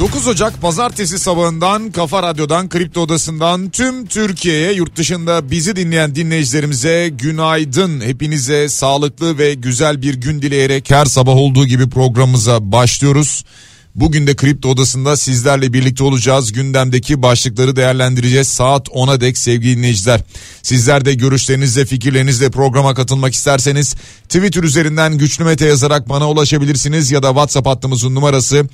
9 Ocak pazartesi sabahından Kafa Radyo'dan Kripto Odası'ndan tüm Türkiye'ye yurt dışında bizi dinleyen dinleyicilerimize günaydın. Hepinize sağlıklı ve güzel bir gün dileyerek her sabah olduğu gibi programımıza başlıyoruz. Bugün de Kripto Odası'nda sizlerle birlikte olacağız. Gündemdeki başlıkları değerlendireceğiz. Saat 10'a dek sevgili dinleyiciler. Sizler de görüşlerinizle fikirlerinizle programa katılmak isterseniz Twitter üzerinden güçlü mete yazarak bana ulaşabilirsiniz. Ya da WhatsApp hattımızın numarası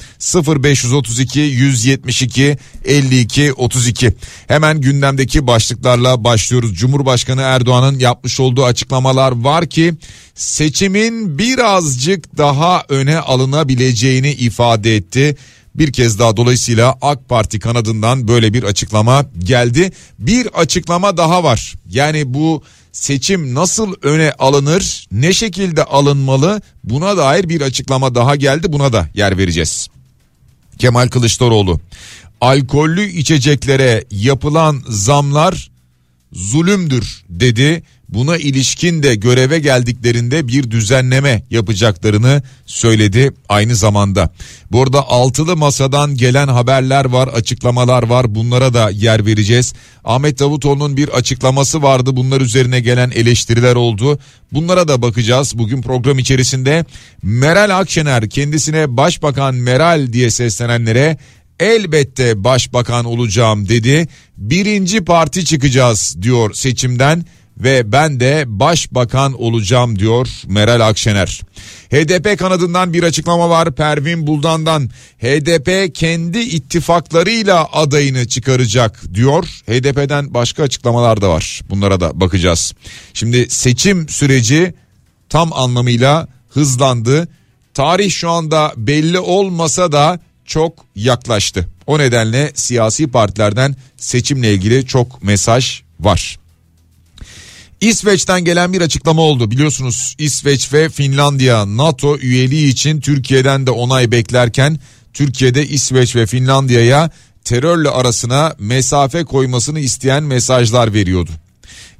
0532 172 52 32. Hemen gündemdeki başlıklarla başlıyoruz. Cumhurbaşkanı Erdoğan'ın yapmış olduğu açıklamalar var ki seçimin birazcık daha öne alınabileceğini ifade etti. Bir kez daha dolayısıyla AK Parti kanadından böyle bir açıklama geldi. Bir açıklama daha var. Yani bu seçim nasıl öne alınır, ne şekilde alınmalı buna dair bir açıklama daha geldi. Buna da yer vereceğiz. Kemal Kılıçdaroğlu alkollü içeceklere yapılan zamlar zulümdür dedi buna ilişkin de göreve geldiklerinde bir düzenleme yapacaklarını söyledi aynı zamanda. Bu arada altılı masadan gelen haberler var, açıklamalar var. Bunlara da yer vereceğiz. Ahmet Davutoğlu'nun bir açıklaması vardı. Bunlar üzerine gelen eleştiriler oldu. Bunlara da bakacağız bugün program içerisinde. Meral Akşener kendisine Başbakan Meral diye seslenenlere elbette başbakan olacağım dedi. Birinci parti çıkacağız diyor seçimden ve ben de başbakan olacağım diyor Meral Akşener. HDP kanadından bir açıklama var Pervin Buldan'dan. HDP kendi ittifaklarıyla adayını çıkaracak diyor. HDP'den başka açıklamalar da var. Bunlara da bakacağız. Şimdi seçim süreci tam anlamıyla hızlandı. Tarih şu anda belli olmasa da çok yaklaştı. O nedenle siyasi partilerden seçimle ilgili çok mesaj var. İsveç'ten gelen bir açıklama oldu. Biliyorsunuz İsveç ve Finlandiya NATO üyeliği için Türkiye'den de onay beklerken Türkiye'de İsveç ve Finlandiya'ya terörle arasına mesafe koymasını isteyen mesajlar veriyordu.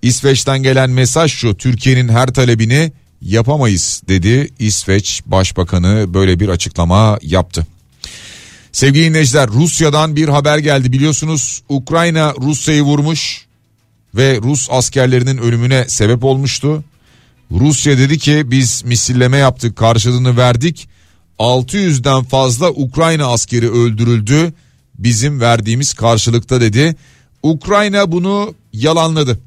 İsveç'ten gelen mesaj şu Türkiye'nin her talebini yapamayız dedi İsveç Başbakanı böyle bir açıklama yaptı. Sevgili dinleyiciler Rusya'dan bir haber geldi biliyorsunuz Ukrayna Rusya'yı vurmuş ve Rus askerlerinin ölümüne sebep olmuştu. Rusya dedi ki biz misilleme yaptık karşılığını verdik. 600'den fazla Ukrayna askeri öldürüldü bizim verdiğimiz karşılıkta dedi. Ukrayna bunu yalanladı.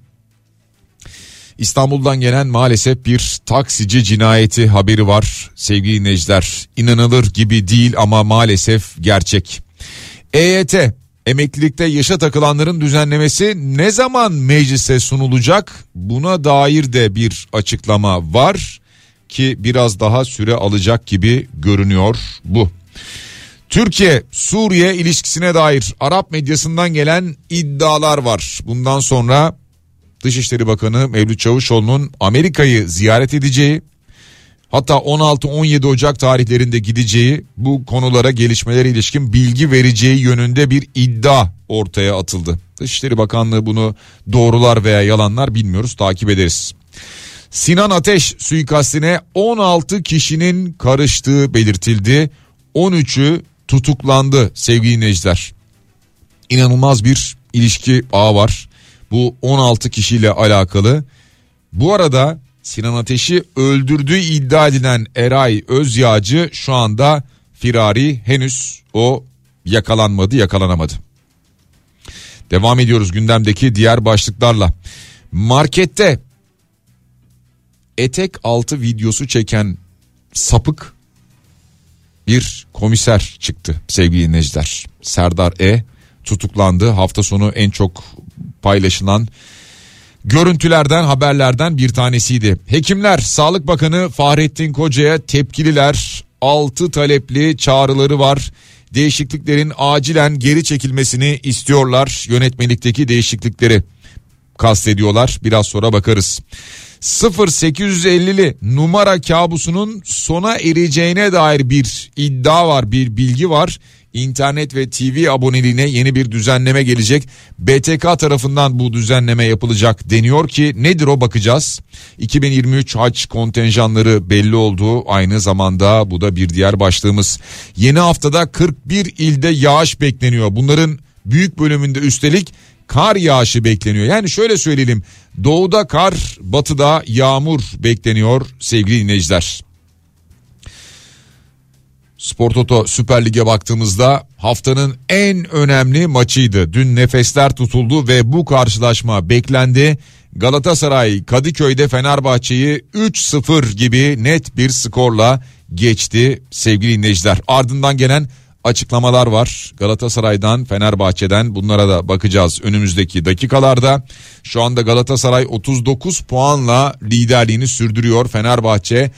İstanbul'dan gelen maalesef bir taksici cinayeti haberi var sevgili dinleyiciler. İnanılır gibi değil ama maalesef gerçek. EYT emeklilikte yaşa takılanların düzenlemesi ne zaman meclise sunulacak? Buna dair de bir açıklama var ki biraz daha süre alacak gibi görünüyor bu. Türkiye Suriye ilişkisine dair Arap medyasından gelen iddialar var. Bundan sonra Dışişleri Bakanı Mevlüt Çavuşoğlu'nun Amerika'yı ziyaret edeceği hatta 16-17 Ocak tarihlerinde gideceği bu konulara gelişmelere ilişkin bilgi vereceği yönünde bir iddia ortaya atıldı. Dışişleri Bakanlığı bunu doğrular veya yalanlar bilmiyoruz takip ederiz. Sinan Ateş suikastine 16 kişinin karıştığı belirtildi. 13'ü tutuklandı sevgili dinleyiciler. İnanılmaz bir ilişki ağı var. Bu 16 kişiyle alakalı. Bu arada Sinan Ateş'i öldürdüğü iddia edilen Eray Özyağcı şu anda firari henüz o yakalanmadı yakalanamadı. Devam ediyoruz gündemdeki diğer başlıklarla. Markette etek altı videosu çeken sapık bir komiser çıktı sevgili dinleyiciler. Serdar E tutuklandı. Hafta sonu en çok paylaşılan görüntülerden haberlerden bir tanesiydi. Hekimler Sağlık Bakanı Fahrettin Koca'ya tepkililer altı talepli çağrıları var. Değişikliklerin acilen geri çekilmesini istiyorlar. Yönetmelikteki değişiklikleri kastediyorlar. Biraz sonra bakarız. 0850'li numara kabusunun sona ereceğine dair bir iddia var, bir bilgi var. İnternet ve TV aboneliğine yeni bir düzenleme gelecek. BTK tarafından bu düzenleme yapılacak deniyor ki nedir o bakacağız. 2023 haç kontenjanları belli oldu. Aynı zamanda bu da bir diğer başlığımız. Yeni haftada 41 ilde yağış bekleniyor. Bunların büyük bölümünde üstelik kar yağışı bekleniyor. Yani şöyle söyleyelim doğuda kar batıda yağmur bekleniyor sevgili dinleyiciler. Spor Toto Süper Lig'e baktığımızda haftanın en önemli maçıydı. Dün nefesler tutuldu ve bu karşılaşma beklendi. Galatasaray Kadıköy'de Fenerbahçe'yi 3-0 gibi net bir skorla geçti sevgili dinleyiciler. Ardından gelen açıklamalar var. Galatasaray'dan, Fenerbahçe'den bunlara da bakacağız önümüzdeki dakikalarda. Şu anda Galatasaray 39 puanla liderliğini sürdürüyor. Fenerbahçe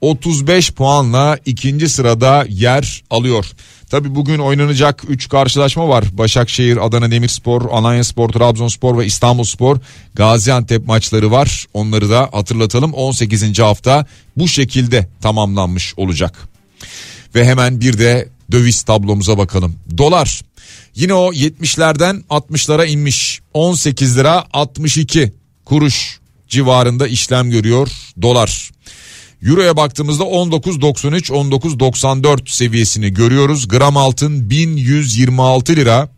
35 puanla ikinci sırada yer alıyor. Tabi bugün oynanacak 3 karşılaşma var. Başakşehir, Adana Demirspor, Alanya Spor, Trabzonspor ve İstanbulspor Gaziantep maçları var. Onları da hatırlatalım. 18. hafta bu şekilde tamamlanmış olacak. Ve hemen bir de döviz tablomuza bakalım. Dolar yine o 70'lerden 60'lara inmiş. 18 lira 62 kuruş civarında işlem görüyor dolar. Euro'ya baktığımızda 19.93 19.94 seviyesini görüyoruz. Gram altın 1126 lira.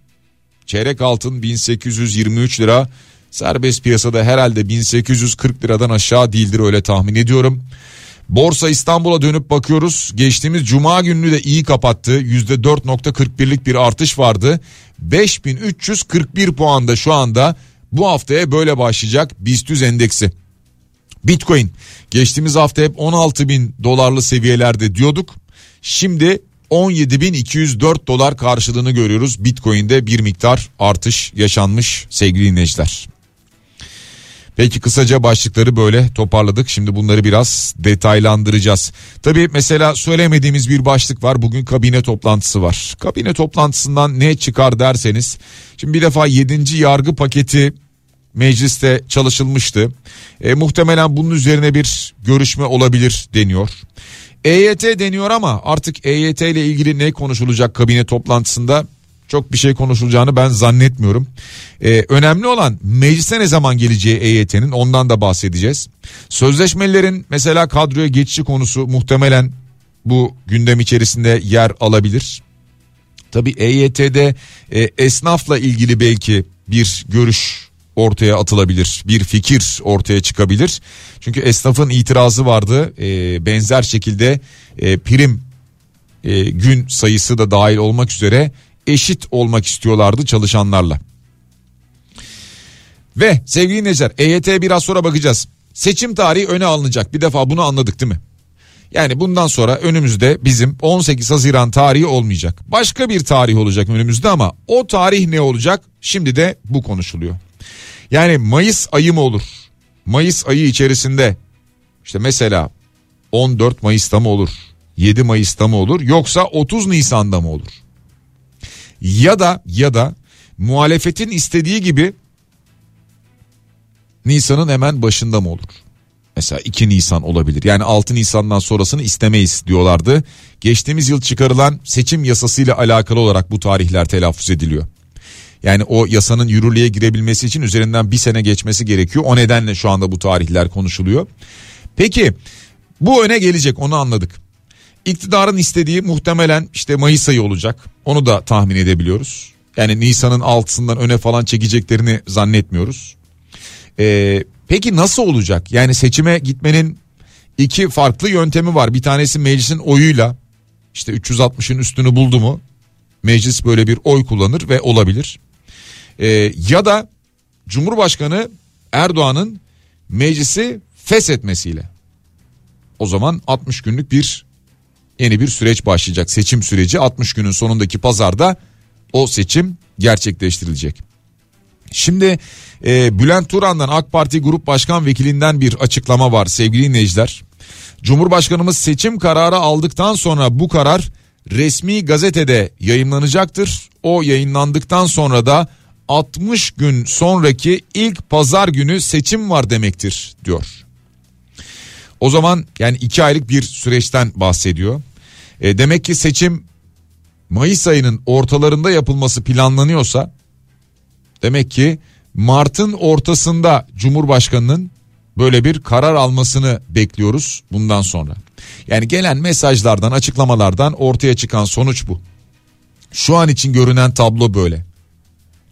Çeyrek altın 1823 lira. Serbest piyasada herhalde 1840 liradan aşağı değildir öyle tahmin ediyorum. Borsa İstanbul'a dönüp bakıyoruz. Geçtiğimiz cuma gününü de iyi kapattı. %4.41'lik bir artış vardı. 5341 puanda şu anda bu haftaya böyle başlayacak BIST endeksi. Bitcoin geçtiğimiz hafta hep 16 bin dolarlı seviyelerde diyorduk. Şimdi 17.204 dolar karşılığını görüyoruz. Bitcoin'de bir miktar artış yaşanmış sevgili dinleyiciler. Peki kısaca başlıkları böyle toparladık. Şimdi bunları biraz detaylandıracağız. Tabii mesela söylemediğimiz bir başlık var. Bugün kabine toplantısı var. Kabine toplantısından ne çıkar derseniz. Şimdi bir defa 7. yargı paketi mecliste çalışılmıştı. E, muhtemelen bunun üzerine bir görüşme olabilir deniyor. EYT deniyor ama artık EYT ile ilgili ne konuşulacak kabine toplantısında çok bir şey konuşulacağını ben zannetmiyorum. Ee, önemli olan meclise ne zaman geleceği EYT'nin ondan da bahsedeceğiz. Sözleşmelerin mesela kadroya geçişi konusu muhtemelen bu gündem içerisinde yer alabilir. Tabi EYT'de e, esnafla ilgili belki bir görüş ortaya atılabilir. Bir fikir ortaya çıkabilir. Çünkü esnafın itirazı vardı. E, benzer şekilde e, prim e, gün sayısı da dahil olmak üzere eşit olmak istiyorlardı çalışanlarla. Ve sevgili dinleyiciler EYT'ye biraz sonra bakacağız. Seçim tarihi öne alınacak. Bir defa bunu anladık değil mi? Yani bundan sonra önümüzde bizim 18 Haziran tarihi olmayacak. Başka bir tarih olacak önümüzde ama o tarih ne olacak? Şimdi de bu konuşuluyor. Yani Mayıs ayı mı olur? Mayıs ayı içerisinde işte mesela 14 Mayıs'ta mı olur? 7 Mayıs'ta mı olur? Yoksa 30 Nisan'da mı olur? Ya da ya da muhalefetin istediği gibi Nisan'ın hemen başında mı olur? Mesela 2 Nisan olabilir. Yani 6 Nisan'dan sonrasını istemeyiz diyorlardı. Geçtiğimiz yıl çıkarılan seçim yasasıyla alakalı olarak bu tarihler telaffuz ediliyor. Yani o yasanın yürürlüğe girebilmesi için üzerinden bir sene geçmesi gerekiyor. O nedenle şu anda bu tarihler konuşuluyor. Peki bu öne gelecek onu anladık. İktidarın istediği muhtemelen işte Mayıs ayı olacak. Onu da tahmin edebiliyoruz. Yani Nisan'ın altısından öne falan çekeceklerini zannetmiyoruz. Ee, peki nasıl olacak? Yani seçime gitmenin iki farklı yöntemi var. Bir tanesi meclisin oyuyla işte 360'ın üstünü buldu mu meclis böyle bir oy kullanır ve olabilir. Ee, ya da Cumhurbaşkanı Erdoğan'ın meclisi feshetmesiyle. O zaman 60 günlük bir yeni bir süreç başlayacak. Seçim süreci 60 günün sonundaki pazarda o seçim gerçekleştirilecek. Şimdi e, Bülent Turan'dan AK Parti Grup Başkan Vekilinden bir açıklama var sevgili dinleyiciler. Cumhurbaşkanımız seçim kararı aldıktan sonra bu karar resmi gazetede yayınlanacaktır. O yayınlandıktan sonra da 60 gün sonraki ilk pazar günü seçim var demektir diyor. O zaman yani iki aylık bir süreçten bahsediyor. E, demek ki seçim Mayıs ayının ortalarında yapılması planlanıyorsa demek ki Mart'ın ortasında Cumhurbaşkanı'nın böyle bir karar almasını bekliyoruz bundan sonra. Yani gelen mesajlardan açıklamalardan ortaya çıkan sonuç bu. Şu an için görünen tablo böyle.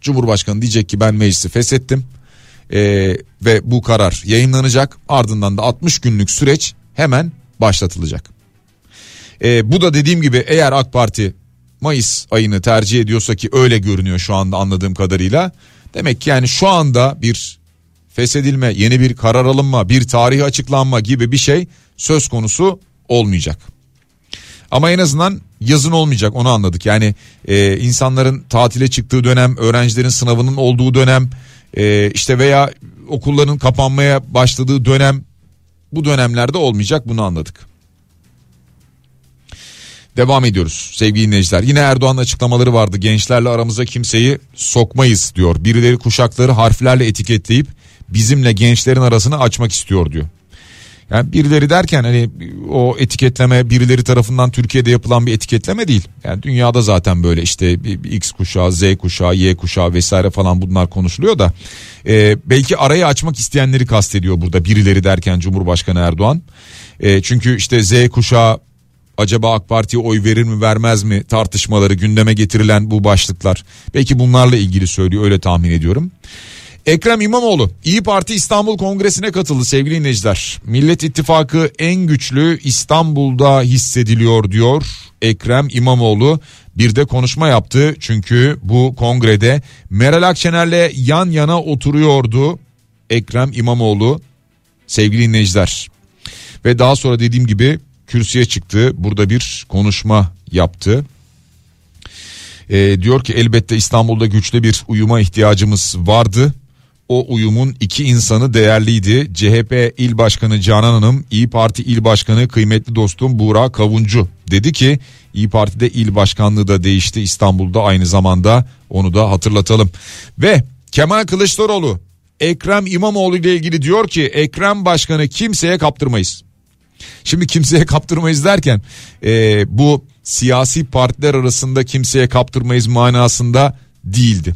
Cumhurbaşkanı diyecek ki ben meclisi feshettim ee, ve bu karar yayınlanacak ardından da 60 günlük süreç hemen başlatılacak. Ee, bu da dediğim gibi eğer AK Parti Mayıs ayını tercih ediyorsa ki öyle görünüyor şu anda anladığım kadarıyla. Demek ki yani şu anda bir feshedilme, yeni bir karar alınma, bir tarihi açıklanma gibi bir şey söz konusu olmayacak. Ama en azından yazın olmayacak onu anladık. Yani e, insanların tatile çıktığı dönem, öğrencilerin sınavının olduğu dönem, e, işte veya okulların kapanmaya başladığı dönem bu dönemlerde olmayacak bunu anladık. Devam ediyoruz sevgili dinleyiciler. Yine Erdoğan açıklamaları vardı. Gençlerle aramıza kimseyi sokmayız diyor. Birileri kuşakları harflerle etiketleyip bizimle gençlerin arasını açmak istiyor diyor. Yani birileri derken hani o etiketleme birileri tarafından Türkiye'de yapılan bir etiketleme değil. Yani dünyada zaten böyle işte X kuşağı, Z kuşağı, Y kuşağı vesaire falan bunlar konuşuluyor da e, belki arayı açmak isteyenleri kastediyor burada birileri derken Cumhurbaşkanı Erdoğan. E, çünkü işte Z kuşağı acaba AK Parti'ye oy verir mi vermez mi tartışmaları gündeme getirilen bu başlıklar. Belki bunlarla ilgili söylüyor öyle tahmin ediyorum. Ekrem İmamoğlu İyi Parti İstanbul Kongresi'ne katıldı sevgili dinleyiciler. Millet İttifakı en güçlü İstanbul'da hissediliyor diyor Ekrem İmamoğlu. Bir de konuşma yaptı çünkü bu kongrede Meral Akşener'le yan yana oturuyordu Ekrem İmamoğlu sevgili dinleyiciler. Ve daha sonra dediğim gibi kürsüye çıktı burada bir konuşma yaptı. E, diyor ki elbette İstanbul'da güçlü bir uyuma ihtiyacımız vardı o uyumun iki insanı değerliydi. CHP İl Başkanı Canan Hanım, İyi Parti İl Başkanı kıymetli dostum Buğra Kavuncu dedi ki İyi Parti'de il başkanlığı da değişti İstanbul'da aynı zamanda onu da hatırlatalım. Ve Kemal Kılıçdaroğlu Ekrem İmamoğlu ile ilgili diyor ki Ekrem Başkanı kimseye kaptırmayız. Şimdi kimseye kaptırmayız derken e, bu siyasi partiler arasında kimseye kaptırmayız manasında değildi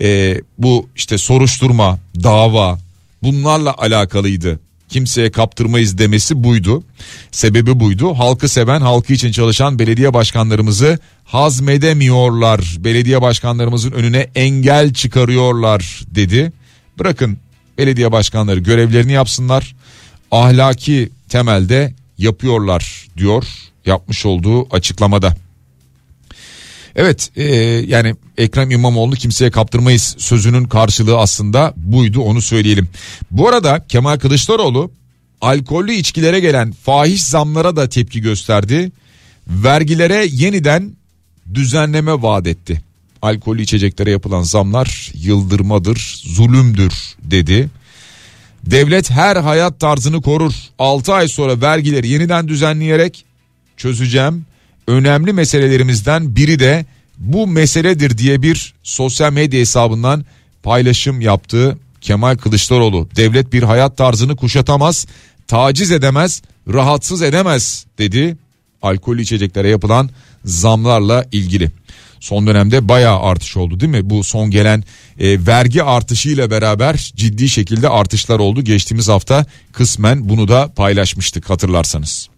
e, bu işte soruşturma, dava bunlarla alakalıydı. Kimseye kaptırmayız demesi buydu. Sebebi buydu. Halkı seven, halkı için çalışan belediye başkanlarımızı hazmedemiyorlar. Belediye başkanlarımızın önüne engel çıkarıyorlar dedi. Bırakın belediye başkanları görevlerini yapsınlar. Ahlaki temelde yapıyorlar diyor yapmış olduğu açıklamada. Evet e, yani Ekrem İmamoğlu kimseye kaptırmayız sözünün karşılığı aslında buydu onu söyleyelim. Bu arada Kemal Kılıçdaroğlu alkollü içkilere gelen fahiş zamlara da tepki gösterdi. Vergilere yeniden düzenleme vaat etti. Alkollü içeceklere yapılan zamlar yıldırmadır, zulümdür dedi. Devlet her hayat tarzını korur. 6 ay sonra vergileri yeniden düzenleyerek çözeceğim önemli meselelerimizden biri de bu meseledir diye bir sosyal medya hesabından paylaşım yaptığı Kemal Kılıçdaroğlu. Devlet bir hayat tarzını kuşatamaz, taciz edemez, rahatsız edemez dedi. Alkol içeceklere yapılan zamlarla ilgili. Son dönemde bayağı artış oldu değil mi? Bu son gelen e, vergi artışıyla beraber ciddi şekilde artışlar oldu. Geçtiğimiz hafta kısmen bunu da paylaşmıştık hatırlarsanız.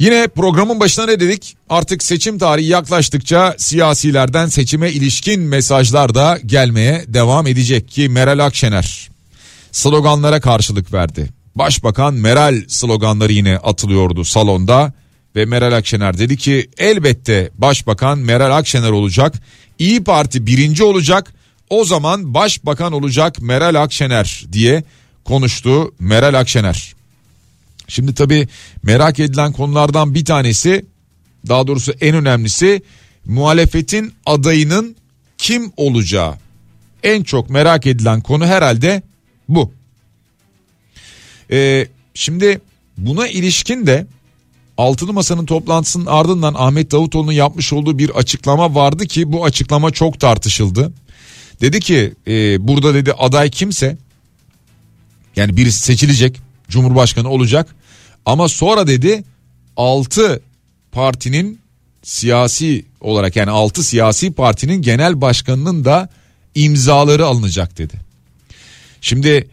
Yine programın başına ne dedik? Artık seçim tarihi yaklaştıkça siyasilerden seçime ilişkin mesajlar da gelmeye devam edecek ki Meral Akşener sloganlara karşılık verdi. Başbakan Meral sloganları yine atılıyordu salonda ve Meral Akşener dedi ki elbette Başbakan Meral Akşener olacak. İyi Parti birinci olacak. O zaman başbakan olacak Meral Akşener diye konuştu Meral Akşener. Şimdi tabii merak edilen konulardan bir tanesi daha doğrusu en önemlisi muhalefetin adayının kim olacağı. En çok merak edilen konu herhalde bu. Ee, şimdi buna ilişkin de Altılı Masa'nın toplantısının ardından Ahmet Davutoğlu'nun yapmış olduğu bir açıklama vardı ki bu açıklama çok tartışıldı. Dedi ki e, burada dedi aday kimse yani birisi seçilecek Cumhurbaşkanı olacak ama sonra dedi 6 partinin siyasi olarak yani 6 siyasi partinin genel başkanının da imzaları alınacak dedi. Şimdi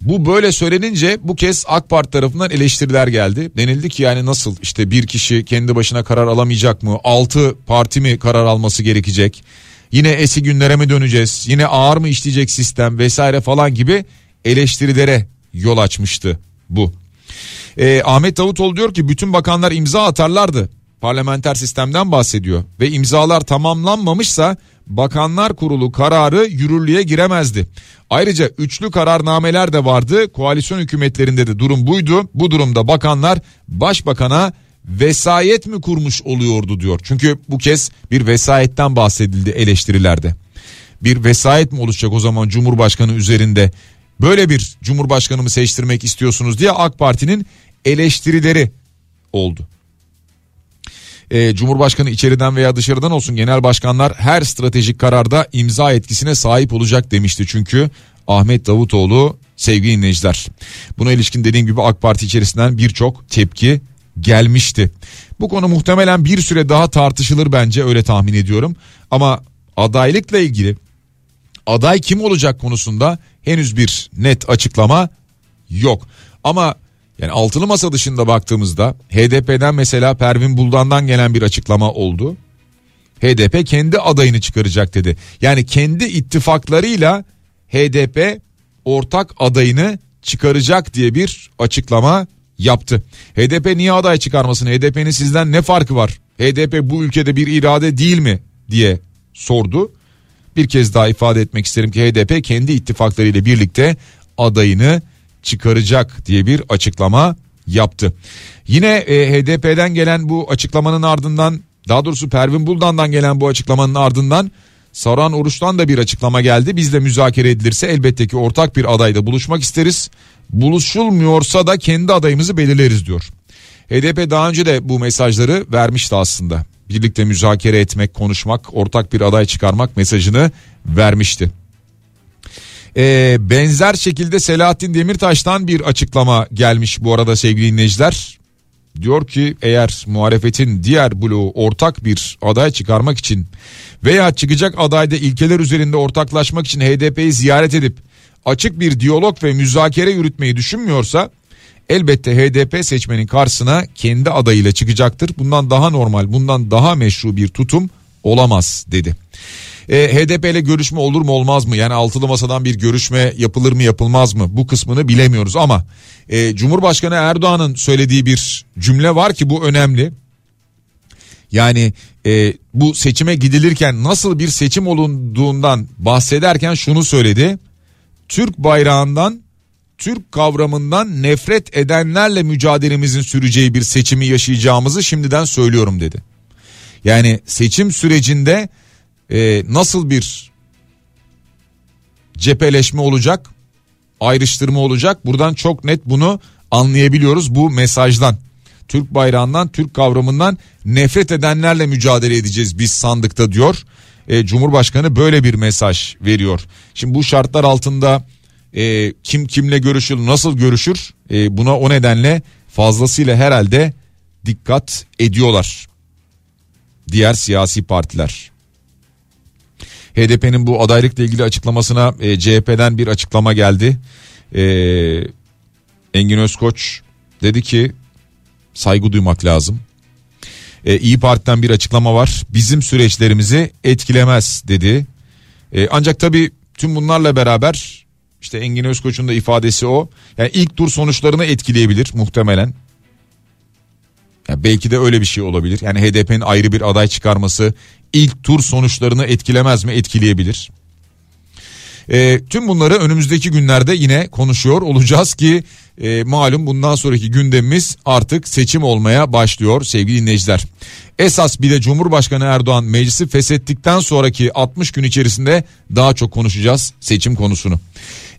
bu böyle söylenince bu kez AK Parti tarafından eleştiriler geldi. Denildi ki yani nasıl işte bir kişi kendi başına karar alamayacak mı? 6 parti mi karar alması gerekecek? Yine eski günlere mi döneceğiz? Yine ağır mı işleyecek sistem vesaire falan gibi eleştirilere yol açmıştı bu. Ee, Ahmet Davutoğlu diyor ki bütün bakanlar imza atarlardı. Parlamenter sistemden bahsediyor ve imzalar tamamlanmamışsa Bakanlar Kurulu kararı yürürlüğe giremezdi. Ayrıca üçlü kararnameler de vardı. Koalisyon hükümetlerinde de durum buydu. Bu durumda bakanlar başbakana vesayet mi kurmuş oluyordu diyor. Çünkü bu kez bir vesayetten bahsedildi eleştirilerde. Bir vesayet mi oluşacak o zaman Cumhurbaşkanı üzerinde? Böyle bir Cumhurbaşkanı mı seçtirmek istiyorsunuz diye AK Parti'nin eleştirileri oldu. Ee, Cumhurbaşkanı içeriden veya dışarıdan olsun genel başkanlar her stratejik kararda imza etkisine sahip olacak demişti çünkü Ahmet Davutoğlu sevgili dinleyiciler. Buna ilişkin dediğim gibi AK Parti içerisinden birçok tepki gelmişti. Bu konu muhtemelen bir süre daha tartışılır bence öyle tahmin ediyorum. Ama adaylıkla ilgili aday kim olacak konusunda henüz bir net açıklama yok. Ama yani altılı masa dışında baktığımızda HDP'den mesela Pervin Buldan'dan gelen bir açıklama oldu. HDP kendi adayını çıkaracak dedi. Yani kendi ittifaklarıyla HDP ortak adayını çıkaracak diye bir açıklama yaptı. HDP niye aday çıkarmasın? HDP'nin sizden ne farkı var? HDP bu ülkede bir irade değil mi diye sordu. Bir kez daha ifade etmek isterim ki HDP kendi ittifaklarıyla birlikte adayını çıkaracak diye bir açıklama yaptı. Yine e, HDP'den gelen bu açıklamanın ardından daha doğrusu Pervin Buldan'dan gelen bu açıklamanın ardından Saran Oruç'tan da bir açıklama geldi. Biz de müzakere edilirse elbette ki ortak bir adayda buluşmak isteriz. Buluşulmuyorsa da kendi adayımızı belirleriz diyor. HDP daha önce de bu mesajları vermişti aslında. Birlikte müzakere etmek, konuşmak, ortak bir aday çıkarmak mesajını vermişti. Ee, benzer şekilde Selahattin Demirtaş'tan bir açıklama gelmiş bu arada sevgili dinleyiciler. Diyor ki eğer muhalefetin diğer bloğu ortak bir aday çıkarmak için veya çıkacak adayda ilkeler üzerinde ortaklaşmak için HDP'yi ziyaret edip açık bir diyalog ve müzakere yürütmeyi düşünmüyorsa elbette HDP seçmenin karşısına kendi adayıyla çıkacaktır. Bundan daha normal, bundan daha meşru bir tutum olamaz dedi. E, HDP ile görüşme olur mu olmaz mı? Yani altılı masadan bir görüşme yapılır mı yapılmaz mı? Bu kısmını bilemiyoruz ama e, Cumhurbaşkanı Erdoğan'ın söylediği bir cümle var ki bu önemli. Yani e, bu seçime gidilirken nasıl bir seçim olunduğundan bahsederken şunu söyledi. Türk bayrağından Türk kavramından nefret edenlerle mücadelemizin süreceği bir seçimi yaşayacağımızı şimdiden söylüyorum dedi. Yani seçim sürecinde e, nasıl bir cepheleşme olacak, ayrıştırma olacak. Buradan çok net bunu anlayabiliyoruz bu mesajdan. Türk bayrağından, Türk kavramından nefret edenlerle mücadele edeceğiz biz sandıkta diyor. E, Cumhurbaşkanı böyle bir mesaj veriyor. Şimdi bu şartlar altında e, kim kimle görüşür, nasıl görüşür? E, buna o nedenle fazlasıyla herhalde dikkat ediyorlar. Diğer siyasi partiler. HDP'nin bu adaylıkla ilgili açıklamasına e, CHP'den bir açıklama geldi. E, Engin Özkoç dedi ki saygı duymak lazım. E, İyi Parti'den bir açıklama var. Bizim süreçlerimizi etkilemez dedi. E, ancak tabii tüm bunlarla beraber işte Engin Özkoç'un da ifadesi o. Yani ilk tur sonuçlarını etkileyebilir muhtemelen. Yani belki de öyle bir şey olabilir. Yani HDP'nin ayrı bir aday çıkarması ilk tur sonuçlarını etkilemez mi? Etkileyebilir. E, tüm bunları önümüzdeki günlerde yine konuşuyor olacağız ki e, malum bundan sonraki gündemimiz artık seçim olmaya başlıyor sevgili dinleyiciler. Esas bir de Cumhurbaşkanı Erdoğan meclisi feshettikten sonraki 60 gün içerisinde daha çok konuşacağız seçim konusunu.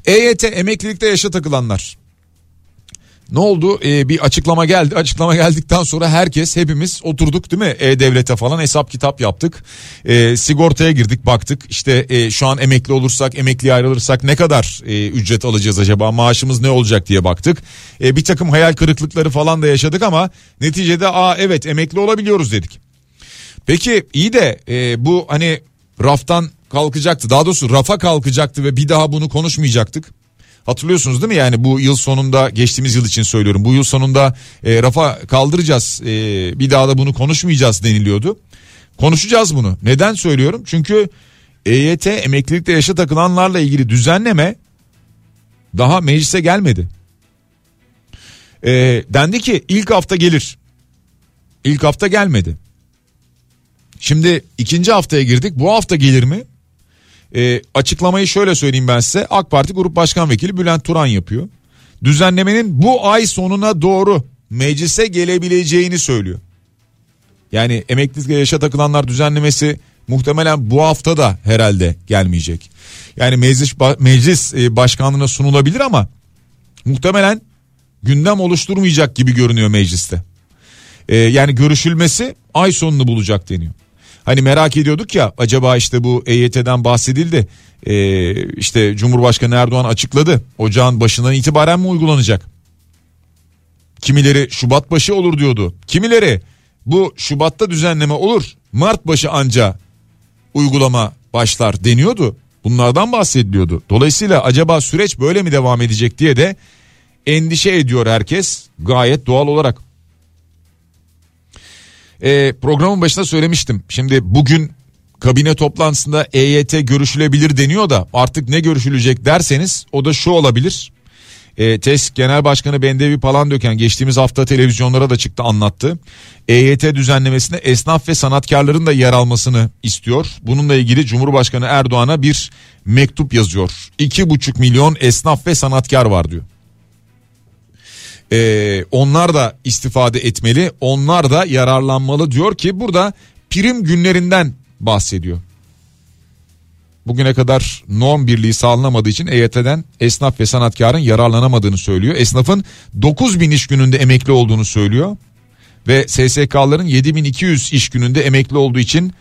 EYT emeklilikte yaşa takılanlar Ne oldu? Ee, bir açıklama geldi. Açıklama geldikten sonra herkes hepimiz oturduk değil mi? E-Devlet'e falan hesap kitap yaptık. Ee, sigortaya girdik baktık. İşte e, şu an emekli olursak emekliye ayrılırsak ne kadar e, ücret alacağız acaba? Maaşımız ne olacak diye baktık. E, bir takım hayal kırıklıkları falan da yaşadık ama neticede aa evet emekli olabiliyoruz dedik. Peki iyi de e, bu hani raftan kalkacaktı. Daha doğrusu rafa kalkacaktı ve bir daha bunu konuşmayacaktık. Hatırlıyorsunuz değil mi yani bu yıl sonunda geçtiğimiz yıl için söylüyorum. Bu yıl sonunda e, rafa kaldıracağız e, bir daha da bunu konuşmayacağız deniliyordu. Konuşacağız bunu. Neden söylüyorum? Çünkü EYT emeklilikte yaşa takılanlarla ilgili düzenleme daha meclise gelmedi. E, dendi ki ilk hafta gelir. İlk hafta gelmedi. Şimdi ikinci haftaya girdik. Bu hafta gelir mi? E, açıklamayı şöyle söyleyeyim ben size. AK Parti Grup Başkan Vekili Bülent Turan yapıyor. Düzenlemenin bu ay sonuna doğru meclise gelebileceğini söylüyor. Yani emeklilikle yaşa takılanlar düzenlemesi muhtemelen bu hafta da herhalde gelmeyecek. Yani meclis meclis e, başkanlığına sunulabilir ama muhtemelen gündem oluşturmayacak gibi görünüyor mecliste. Ee, yani görüşülmesi ay sonunu bulacak deniyor. Hani merak ediyorduk ya acaba işte bu EYT'den bahsedildi. Ee, işte Cumhurbaşkanı Erdoğan açıkladı. Ocağın başından itibaren mi uygulanacak? Kimileri Şubat başı olur diyordu. Kimileri bu Şubat'ta düzenleme olur. Mart başı anca uygulama başlar deniyordu. Bunlardan bahsediliyordu. Dolayısıyla acaba süreç böyle mi devam edecek diye de endişe ediyor herkes gayet doğal olarak. E, programın başında söylemiştim. Şimdi bugün kabine toplantısında EYT görüşülebilir deniyor da artık ne görüşülecek derseniz o da şu olabilir. E, TES Genel Başkanı Bendevi Palandöken geçtiğimiz hafta televizyonlara da çıktı anlattı. EYT düzenlemesinde esnaf ve sanatkarların da yer almasını istiyor. Bununla ilgili Cumhurbaşkanı Erdoğan'a bir mektup yazıyor. 2,5 milyon esnaf ve sanatkar var diyor. Ee, onlar da istifade etmeli, onlar da yararlanmalı diyor ki burada prim günlerinden bahsediyor. Bugüne kadar norm birliği sağlanamadığı için EYT'den esnaf ve sanatkarın yararlanamadığını söylüyor. Esnafın 9 bin iş gününde emekli olduğunu söylüyor. Ve SSK'ların 7200 iş gününde emekli olduğu için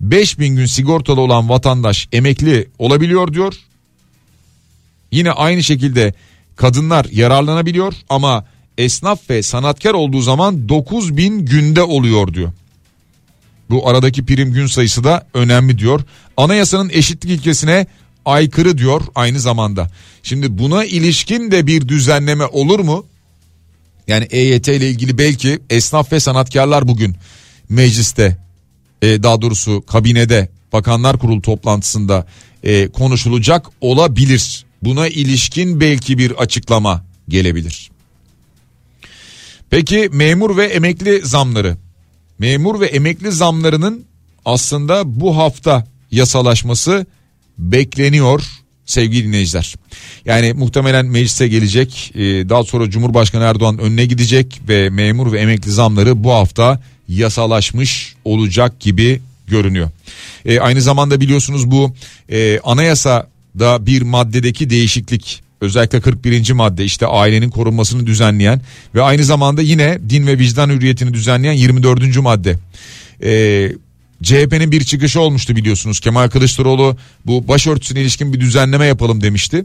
5000 gün sigortalı olan vatandaş emekli olabiliyor diyor. Yine aynı şekilde kadınlar yararlanabiliyor ama esnaf ve sanatkar olduğu zaman 9 bin günde oluyor diyor. Bu aradaki prim gün sayısı da önemli diyor. Anayasanın eşitlik ilkesine aykırı diyor aynı zamanda. Şimdi buna ilişkin de bir düzenleme olur mu? Yani EYT ile ilgili belki esnaf ve sanatkarlar bugün mecliste e, daha doğrusu kabinede bakanlar kurulu toplantısında e, konuşulacak olabilir. Buna ilişkin belki bir açıklama gelebilir. Peki memur ve emekli zamları. Memur ve emekli zamlarının aslında bu hafta yasalaşması bekleniyor sevgili dinleyiciler. Yani muhtemelen meclise gelecek e, daha sonra Cumhurbaşkanı Erdoğan önüne gidecek ve memur ve emekli zamları bu hafta yasalaşmış olacak gibi görünüyor. E, aynı zamanda biliyorsunuz bu e, anayasada bir maddedeki değişiklik özellikle 41. madde işte ailenin korunmasını düzenleyen ve aynı zamanda yine din ve vicdan hürriyetini düzenleyen 24. madde. Ee, CHP'nin bir çıkışı olmuştu biliyorsunuz. Kemal Kılıçdaroğlu bu başörtüsüne ilişkin bir düzenleme yapalım demişti.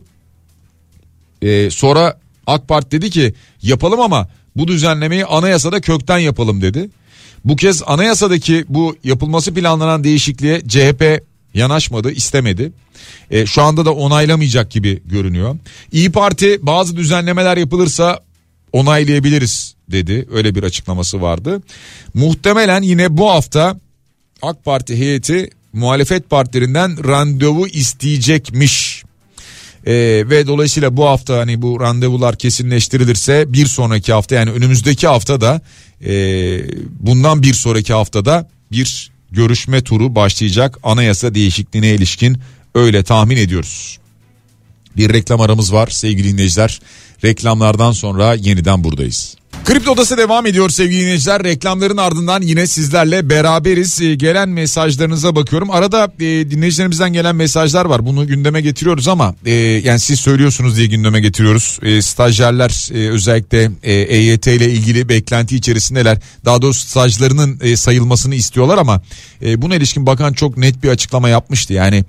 Ee, sonra AK Parti dedi ki yapalım ama bu düzenlemeyi anayasada kökten yapalım dedi. Bu kez anayasadaki bu yapılması planlanan değişikliğe CHP yanaşmadı istemedi. E, şu anda da onaylamayacak gibi görünüyor. İyi Parti bazı düzenlemeler yapılırsa onaylayabiliriz dedi. Öyle bir açıklaması vardı. Muhtemelen yine bu hafta AK Parti heyeti muhalefet partilerinden randevu isteyecekmiş. Ee, ve dolayısıyla bu hafta hani bu randevular kesinleştirilirse bir sonraki hafta yani önümüzdeki hafta da e, bundan bir sonraki haftada bir görüşme turu başlayacak anayasa değişikliğine ilişkin öyle tahmin ediyoruz. Bir reklam aramız var sevgili dinleyiciler. Reklamlardan sonra yeniden buradayız. Kripto Odası devam ediyor sevgili dinleyiciler. Reklamların ardından yine sizlerle beraberiz. Ee, gelen mesajlarınıza bakıyorum. Arada e, dinleyicilerimizden gelen mesajlar var. Bunu gündeme getiriyoruz ama e, yani siz söylüyorsunuz diye gündeme getiriyoruz. E, stajyerler özellikle EYT ile ilgili beklenti içerisindeler. Daha doğrusu stajlarının sayılmasını istiyorlar ama e, buna ilişkin bakan çok net bir açıklama yapmıştı. Yani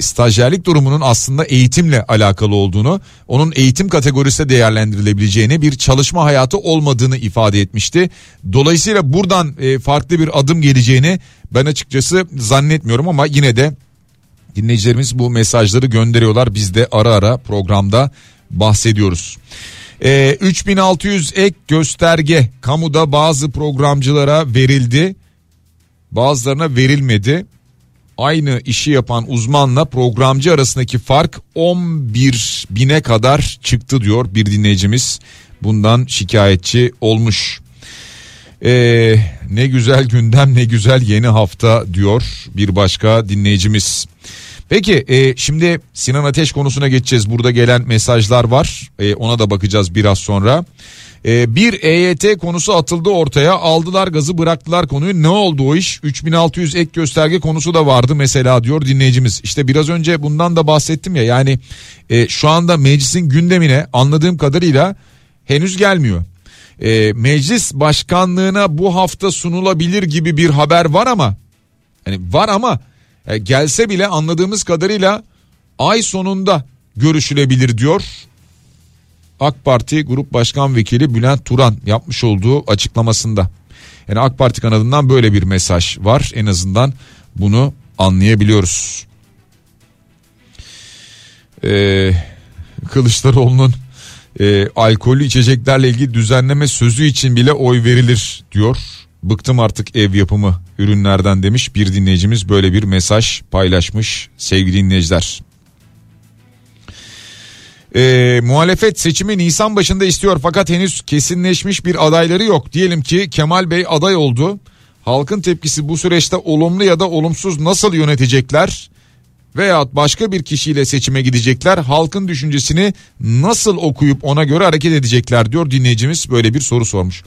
stajyerlik durumunun aslında eğitimle alakalı olduğunu, onun eğitim kategorisinde değerlendirilebileceğini, bir çalışma hayatı olmadığını ifade etmişti. Dolayısıyla buradan e, farklı bir adım geleceğini ben açıkçası zannetmiyorum ama yine de dinleyicilerimiz bu mesajları gönderiyorlar. Biz de ara ara programda bahsediyoruz. E, 3600 ek gösterge kamuda bazı programcılara verildi. Bazılarına verilmedi. Aynı işi yapan uzmanla programcı arasındaki fark 11 bine kadar çıktı diyor bir dinleyicimiz bundan şikayetçi olmuş. Ee, ne güzel gündem ne güzel yeni hafta diyor bir başka dinleyicimiz. Peki e, şimdi Sinan Ateş konusuna geçeceğiz. Burada gelen mesajlar var. E, ona da bakacağız biraz sonra. E, bir EYT konusu atıldı ortaya. Aldılar gazı bıraktılar konuyu. Ne oldu o iş? 3600 ek gösterge konusu da vardı mesela diyor dinleyicimiz. İşte biraz önce bundan da bahsettim ya. Yani e, şu anda meclisin gündemine anladığım kadarıyla henüz gelmiyor. E, meclis başkanlığına bu hafta sunulabilir gibi bir haber var ama yani var ama e, gelse bile anladığımız kadarıyla ay sonunda görüşülebilir diyor. AK Parti Grup Başkan Vekili Bülent Turan yapmış olduğu açıklamasında. Yani AK Parti kanadından böyle bir mesaj var en azından bunu anlayabiliyoruz. Ee, Kılıçdaroğlu'nun e, alkollü içeceklerle ilgili düzenleme sözü için bile oy verilir diyor. Bıktım artık ev yapımı ürünlerden demiş bir dinleyicimiz böyle bir mesaj paylaşmış sevgili dinleyiciler. E, muhalefet seçimi Nisan başında istiyor fakat henüz kesinleşmiş bir adayları yok. Diyelim ki Kemal Bey aday oldu. Halkın tepkisi bu süreçte olumlu ya da olumsuz nasıl yönetecekler? Veyahut başka bir kişiyle seçime gidecekler. Halkın düşüncesini nasıl okuyup ona göre hareket edecekler diyor dinleyicimiz böyle bir soru sormuş.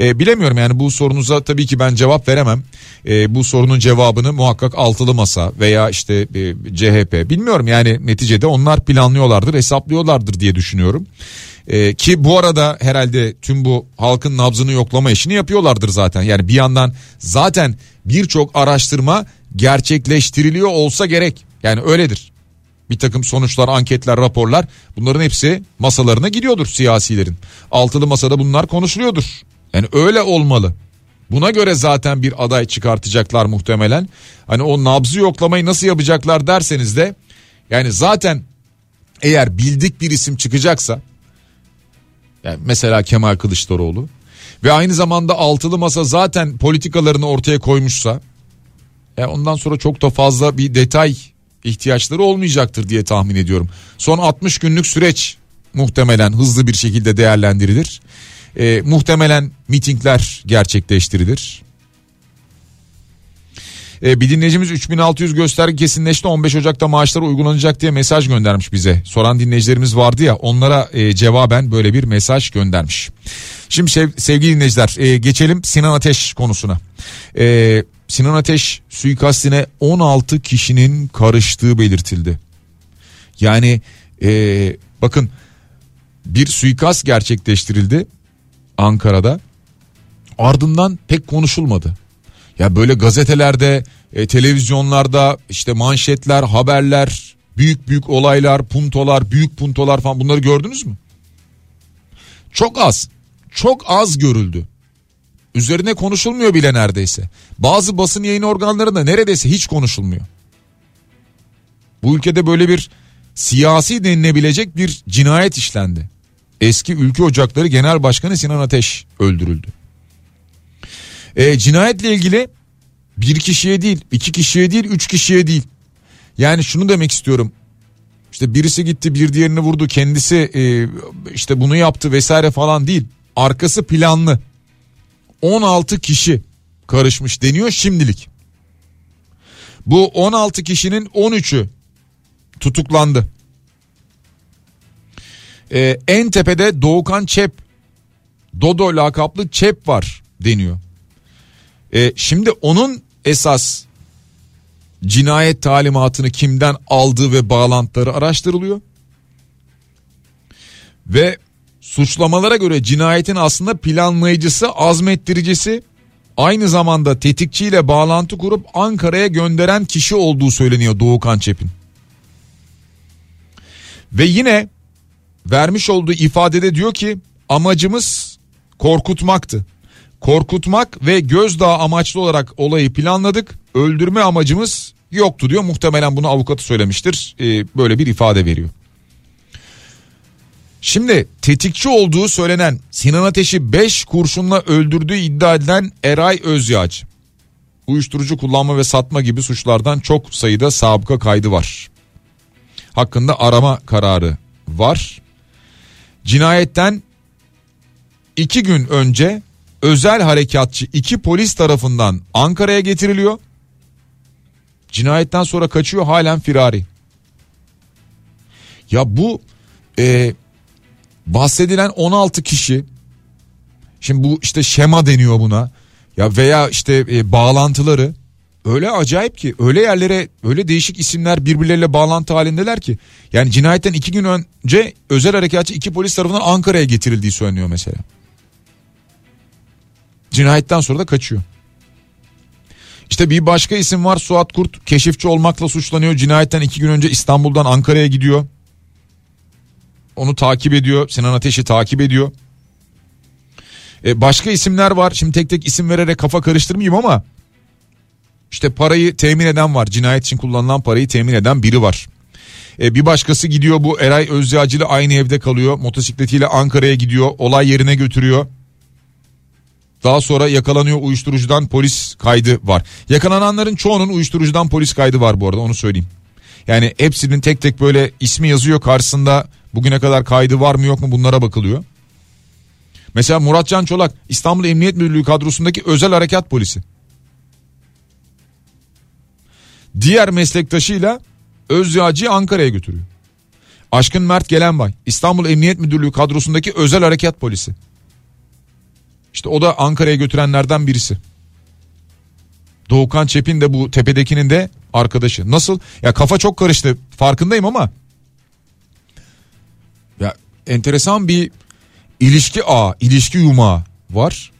E, bilemiyorum yani bu sorunuza tabii ki ben cevap veremem. E, bu sorunun cevabını muhakkak altılı masa veya işte e, CHP bilmiyorum yani neticede onlar planlıyorlardır hesaplıyorlardır diye düşünüyorum. Ee, ki bu arada herhalde tüm bu halkın nabzını yoklama işini yapıyorlardır zaten. Yani bir yandan zaten birçok araştırma gerçekleştiriliyor olsa gerek. Yani öyledir. Bir takım sonuçlar, anketler, raporlar bunların hepsi masalarına gidiyordur siyasilerin. Altılı masada bunlar konuşuluyordur. Yani öyle olmalı. Buna göre zaten bir aday çıkartacaklar muhtemelen. Hani o nabzı yoklamayı nasıl yapacaklar derseniz de yani zaten eğer bildik bir isim çıkacaksa yani mesela Kemal Kılıçdaroğlu ve aynı zamanda altılı masa zaten politikalarını ortaya koymuşsa yani ondan sonra çok da fazla bir detay ihtiyaçları olmayacaktır diye tahmin ediyorum. Son 60 günlük süreç muhtemelen hızlı bir şekilde değerlendirilir. E, muhtemelen mitingler gerçekleştirilir. E, bir dinleyicimiz 3600 gösterge kesinleşti 15 Ocak'ta maaşlar uygulanacak diye mesaj göndermiş bize. Soran dinleyicilerimiz vardı ya onlara e, cevaben böyle bir mesaj göndermiş. Şimdi sev, sevgili dinleyiciler e, geçelim Sinan Ateş konusuna. E, Sinan Ateş suikastine 16 kişinin karıştığı belirtildi. Yani e, bakın bir suikast gerçekleştirildi Ankara'da. Ardından pek konuşulmadı. Ya böyle gazetelerde, e, televizyonlarda işte manşetler, haberler, büyük büyük olaylar, puntolar, büyük puntolar falan bunları gördünüz mü? Çok az. Çok az görüldü. Üzerine konuşulmuyor bile neredeyse. Bazı basın yayın organlarında neredeyse hiç konuşulmuyor. Bu ülkede böyle bir siyasi denilebilecek bir cinayet işlendi. Eski Ülke Ocakları Genel Başkanı Sinan Ateş öldürüldü. E, cinayetle ilgili bir kişiye değil, iki kişiye değil, üç kişiye değil. Yani şunu demek istiyorum. İşte birisi gitti bir diğerini vurdu kendisi e, işte bunu yaptı vesaire falan değil. Arkası planlı. 16 kişi karışmış deniyor şimdilik. Bu 16 kişinin 13'ü tutuklandı. Ee, en tepede Doğukan Çep Dodo lakaplı çep var deniyor. E, şimdi onun esas cinayet talimatını kimden aldığı ve bağlantıları araştırılıyor. Ve suçlamalara göre cinayetin aslında planlayıcısı, azmettiricisi aynı zamanda tetikçiyle bağlantı kurup Ankara'ya gönderen kişi olduğu söyleniyor Doğukan Çep'in. Ve yine vermiş olduğu ifadede diyor ki amacımız korkutmaktı. Korkutmak ve gözdağı amaçlı olarak olayı planladık. Öldürme amacımız yoktu diyor. Muhtemelen bunu avukatı söylemiştir. Ee, böyle bir ifade veriyor. Şimdi tetikçi olduğu söylenen Sinan Ateş'i 5 kurşunla öldürdüğü iddia edilen Eray Özyağcı. Uyuşturucu kullanma ve satma gibi suçlardan çok sayıda sabıka kaydı var. Hakkında arama kararı var. Cinayetten iki gün önce özel harekatçı iki polis tarafından Ankara'ya getiriliyor. Cinayetten sonra kaçıyor halen firari. Ya bu e, bahsedilen 16 kişi şimdi bu işte şema deniyor buna ya veya işte e, bağlantıları öyle acayip ki öyle yerlere öyle değişik isimler birbirleriyle bağlantı halindeler ki yani cinayetten iki gün önce özel harekatçı iki polis tarafından Ankara'ya getirildiği söyleniyor mesela. Cinayetten sonra da kaçıyor. İşte bir başka isim var Suat Kurt keşifçi olmakla suçlanıyor. Cinayetten iki gün önce İstanbul'dan Ankara'ya gidiyor. Onu takip ediyor. Sinan Ateş'i takip ediyor. Ee, başka isimler var. Şimdi tek tek isim vererek kafa karıştırmayayım ama işte parayı temin eden var. Cinayet için kullanılan parayı temin eden biri var. Ee, bir başkası gidiyor bu Eray Özyağcı aynı evde kalıyor. Motosikletiyle Ankara'ya gidiyor. Olay yerine götürüyor. Daha sonra yakalanıyor uyuşturucudan polis kaydı var. Yakalananların çoğunun uyuşturucudan polis kaydı var bu arada onu söyleyeyim. Yani hepsinin tek tek böyle ismi yazıyor karşısında bugüne kadar kaydı var mı yok mu bunlara bakılıyor. Mesela Muratcan Çolak İstanbul Emniyet Müdürlüğü kadrosundaki özel harekat polisi. Diğer meslektaşıyla Özyağcı'yı Ankara'ya götürüyor. Aşkın Mert Gelenbay İstanbul Emniyet Müdürlüğü kadrosundaki özel harekat polisi. İşte o da Ankara'ya götürenlerden birisi. Doğukan Çepin de bu tepedekinin de arkadaşı. Nasıl? Ya kafa çok karıştı farkındayım ama enteresan bir ilişki ağı, ilişki yumağı var.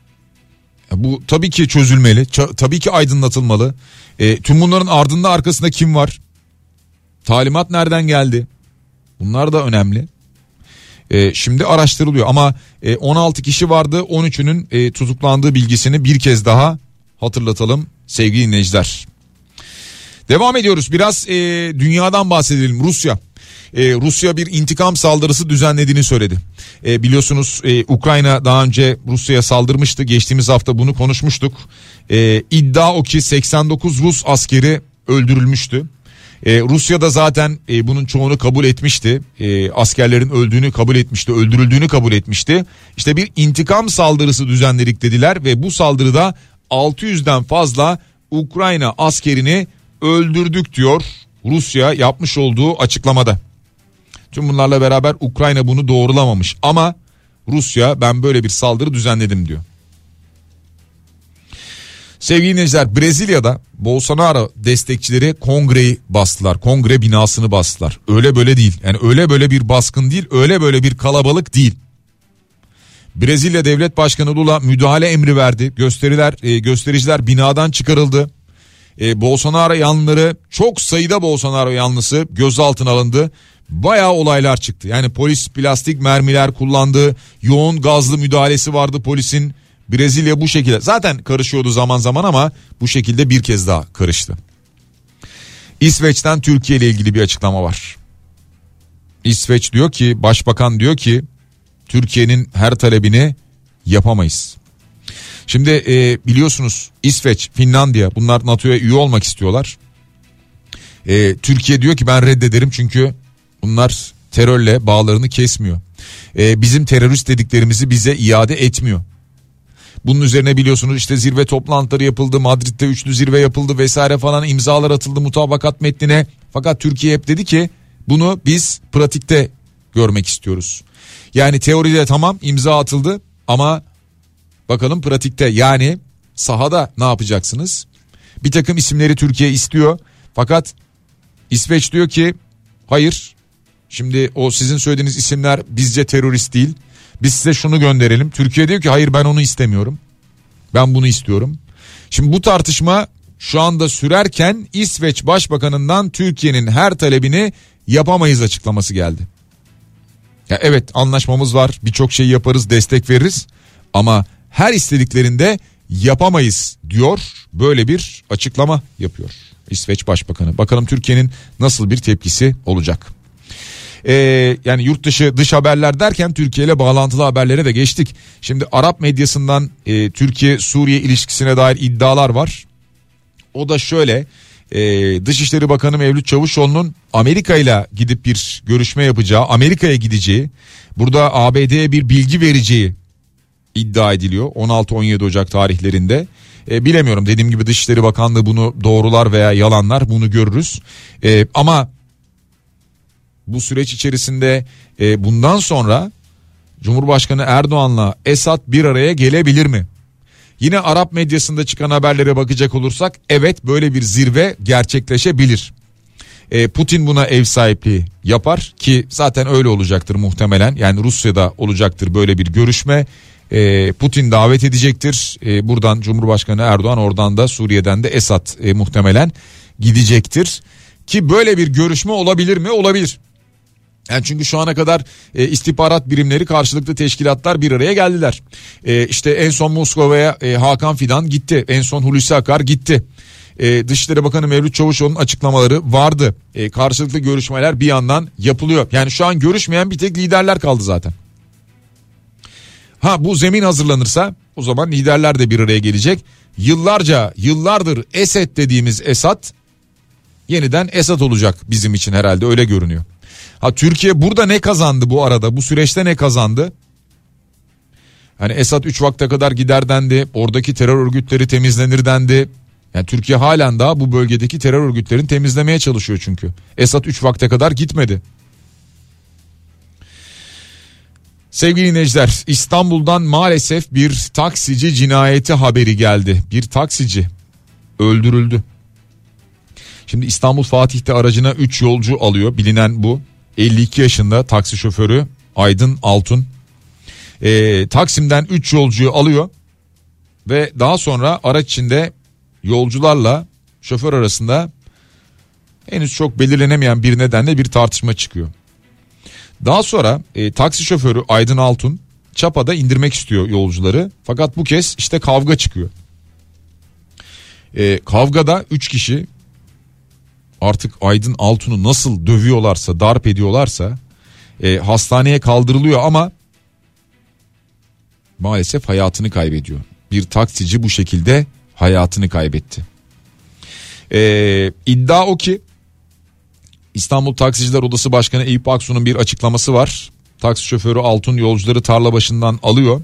Bu tabii ki çözülmeli, tabii ki aydınlatılmalı. E, tüm bunların ardında arkasında kim var? Talimat nereden geldi? Bunlar da önemli. E, şimdi araştırılıyor ama e, 16 kişi vardı 13'ünün e, tutuklandığı bilgisini bir kez daha hatırlatalım sevgili dinleyiciler. Devam ediyoruz biraz e, dünyadan bahsedelim Rusya. E, Rusya bir intikam saldırısı düzenlediğini söyledi. E, biliyorsunuz e, Ukrayna daha önce Rusya'ya saldırmıştı. Geçtiğimiz hafta bunu konuşmuştuk. E, iddia o ki 89 Rus askeri öldürülmüştü. Ee, Rusya da zaten e, bunun çoğunu kabul etmişti. E, askerlerin öldüğünü kabul etmişti, öldürüldüğünü kabul etmişti. İşte bir intikam saldırısı düzenledik dediler ve bu saldırıda 600'den fazla Ukrayna askerini öldürdük diyor Rusya yapmış olduğu açıklamada. Tüm bunlarla beraber Ukrayna bunu doğrulamamış ama Rusya ben böyle bir saldırı düzenledim diyor. Sevgili dinleyiciler Brezilya'da Bolsonaro destekçileri kongreyi bastılar. Kongre binasını bastılar. Öyle böyle değil. Yani öyle böyle bir baskın değil, öyle böyle bir kalabalık değil. Brezilya Devlet Başkanı Lula müdahale emri verdi. Gösteriler, e, göstericiler binadan çıkarıldı. E, Bolsonaro yanlıları çok sayıda Bolsonaro yanlısı gözaltına alındı. Bayağı olaylar çıktı. Yani polis plastik mermiler kullandı. Yoğun gazlı müdahalesi vardı polisin. Brezilya bu şekilde zaten karışıyordu zaman zaman ama bu şekilde bir kez daha karıştı. İsveç'ten Türkiye ile ilgili bir açıklama var. İsveç diyor ki başbakan diyor ki Türkiye'nin her talebini yapamayız. Şimdi e, biliyorsunuz İsveç, Finlandiya bunlar NATO'ya üye olmak istiyorlar. E, Türkiye diyor ki ben reddederim çünkü bunlar terörle bağlarını kesmiyor. E, bizim terörist dediklerimizi bize iade etmiyor. Bunun üzerine biliyorsunuz işte zirve toplantıları yapıldı. Madrid'de üçlü zirve yapıldı vesaire falan imzalar atıldı mutabakat metnine. Fakat Türkiye hep dedi ki bunu biz pratikte görmek istiyoruz. Yani teoride tamam imza atıldı Ama bakalım pratikte yani sahada ne yapacaksınız? Bir takım isimleri Türkiye istiyor fakat İsveç diyor ki hayır şimdi o sizin söylediğiniz isimler bizce terörist değil. Biz size şunu gönderelim. Türkiye diyor ki hayır ben onu istemiyorum. Ben bunu istiyorum. Şimdi bu tartışma şu anda sürerken İsveç Başbakanından Türkiye'nin her talebini yapamayız açıklaması geldi. Ya evet anlaşmamız var birçok şey yaparız destek veririz ama her istediklerinde yapamayız diyor böyle bir açıklama yapıyor İsveç Başbakanı. Bakalım Türkiye'nin nasıl bir tepkisi olacak. Ee, yani yurt dışı dış haberler derken Türkiye ile bağlantılı haberlere de geçtik. Şimdi Arap medyasından e, Türkiye Suriye ilişkisine dair iddialar var. O da şöyle e, Dışişleri Bakanı Mevlüt Çavuşoğlu'nun Amerika ile gidip bir görüşme yapacağı, Amerika'ya gideceği, burada ABD'ye bir bilgi vereceği iddia ediliyor 16-17 Ocak tarihlerinde. E, bilemiyorum dediğim gibi Dışişleri Bakanlığı bunu doğrular veya yalanlar bunu görürüz. E, ama bu süreç içerisinde e, bundan sonra Cumhurbaşkanı Erdoğan'la Esad bir araya gelebilir mi? Yine Arap medyasında çıkan haberlere bakacak olursak evet böyle bir zirve gerçekleşebilir. E, Putin buna ev sahipliği yapar ki zaten öyle olacaktır muhtemelen. Yani Rusya'da olacaktır böyle bir görüşme. E, Putin davet edecektir. E, buradan Cumhurbaşkanı Erdoğan oradan da Suriye'den de Esad e, muhtemelen gidecektir. Ki böyle bir görüşme olabilir mi? Olabilir. Yani çünkü şu ana kadar e, istihbarat birimleri karşılıklı teşkilatlar bir araya geldiler. E, işte en son Moskova'ya e, Hakan Fidan gitti. En son Hulusi Akar gitti. E, Dışişleri Bakanı Mevlüt Çavuşoğlu'nun açıklamaları vardı. E, karşılıklı görüşmeler bir yandan yapılıyor. Yani şu an görüşmeyen bir tek liderler kaldı zaten. Ha bu zemin hazırlanırsa o zaman liderler de bir araya gelecek. Yıllarca yıllardır Esed dediğimiz Esat yeniden Esat olacak bizim için herhalde öyle görünüyor. Ha Türkiye burada ne kazandı bu arada? Bu süreçte ne kazandı? Hani Esad 3 vakte kadar gider dendi. Oradaki terör örgütleri temizlenir dendi. Yani Türkiye halen daha bu bölgedeki terör örgütlerini temizlemeye çalışıyor çünkü. Esad 3 vakte kadar gitmedi. Sevgili dinleyiciler İstanbul'dan maalesef bir taksici cinayeti haberi geldi. Bir taksici öldürüldü. Şimdi İstanbul Fatih'te aracına 3 yolcu alıyor bilinen bu. 52 yaşında taksi şoförü Aydın Altun. Ee, Taksim'den 3 yolcuyu alıyor ve daha sonra araç içinde yolcularla şoför arasında henüz çok belirlenemeyen bir nedenle bir tartışma çıkıyor. Daha sonra e, taksi şoförü Aydın Altun Çapa'da indirmek istiyor yolcuları fakat bu kez işte kavga çıkıyor. E, kavgada 3 kişi artık Aydın Altun'u nasıl dövüyorlarsa darp ediyorlarsa e, hastaneye kaldırılıyor ama maalesef hayatını kaybediyor. Bir taksici bu şekilde hayatını kaybetti. E, iddia o ki İstanbul Taksiciler Odası Başkanı Eyüp Aksu'nun bir açıklaması var. Taksi şoförü Altun yolcuları tarla başından alıyor.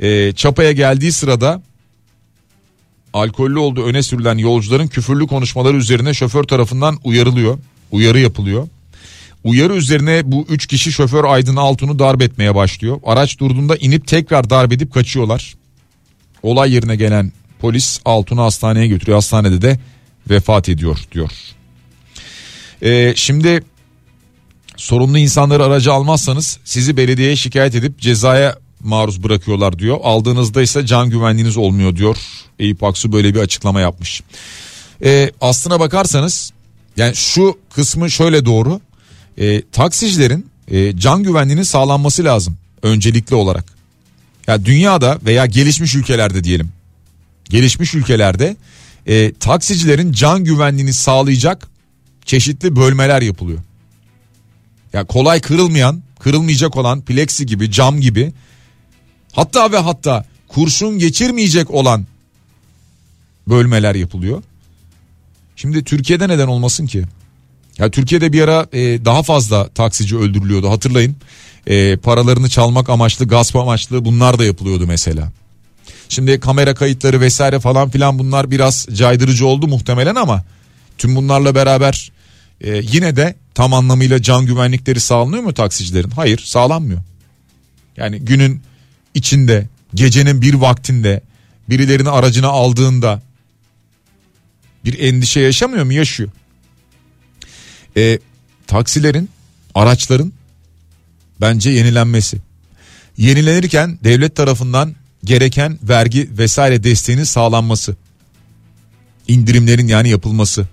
E, Çapa'ya geldiği sırada alkollü olduğu öne sürülen yolcuların küfürlü konuşmaları üzerine şoför tarafından uyarılıyor. Uyarı yapılıyor. Uyarı üzerine bu üç kişi şoför Aydın Altun'u darp etmeye başlıyor. Araç durduğunda inip tekrar darp edip kaçıyorlar. Olay yerine gelen polis Altun'u hastaneye götürüyor. Hastanede de vefat ediyor diyor. Ee, şimdi sorunlu insanları aracı almazsanız sizi belediyeye şikayet edip cezaya maruz bırakıyorlar diyor. Aldığınızda ise can güvenliğiniz olmuyor diyor. Eyüp Aksu böyle bir açıklama yapmış. Ee, aslına bakarsanız yani şu kısmı şöyle doğru. Ee, taksicilerin e, can güvenliğinin sağlanması lazım öncelikli olarak. Ya yani dünyada veya gelişmiş ülkelerde diyelim. Gelişmiş ülkelerde e, taksicilerin can güvenliğini sağlayacak çeşitli bölmeler yapılıyor. Ya kolay kırılmayan, kırılmayacak olan plexi gibi, cam gibi Hatta ve hatta kurşun geçirmeyecek olan bölmeler yapılıyor. Şimdi Türkiye'de neden olmasın ki? Ya Türkiye'de bir ara e, daha fazla taksici öldürülüyordu hatırlayın. E, paralarını çalmak amaçlı, gasp amaçlı bunlar da yapılıyordu mesela. Şimdi kamera kayıtları vesaire falan filan bunlar biraz caydırıcı oldu muhtemelen ama tüm bunlarla beraber e, yine de tam anlamıyla can güvenlikleri sağlanıyor mu taksicilerin? Hayır sağlanmıyor. Yani günün içinde gecenin bir vaktinde birilerini aracına aldığında bir endişe yaşamıyor mu? Yaşıyor. E, taksilerin, araçların bence yenilenmesi. Yenilenirken devlet tarafından gereken vergi vesaire desteğinin sağlanması. indirimlerin yani yapılması.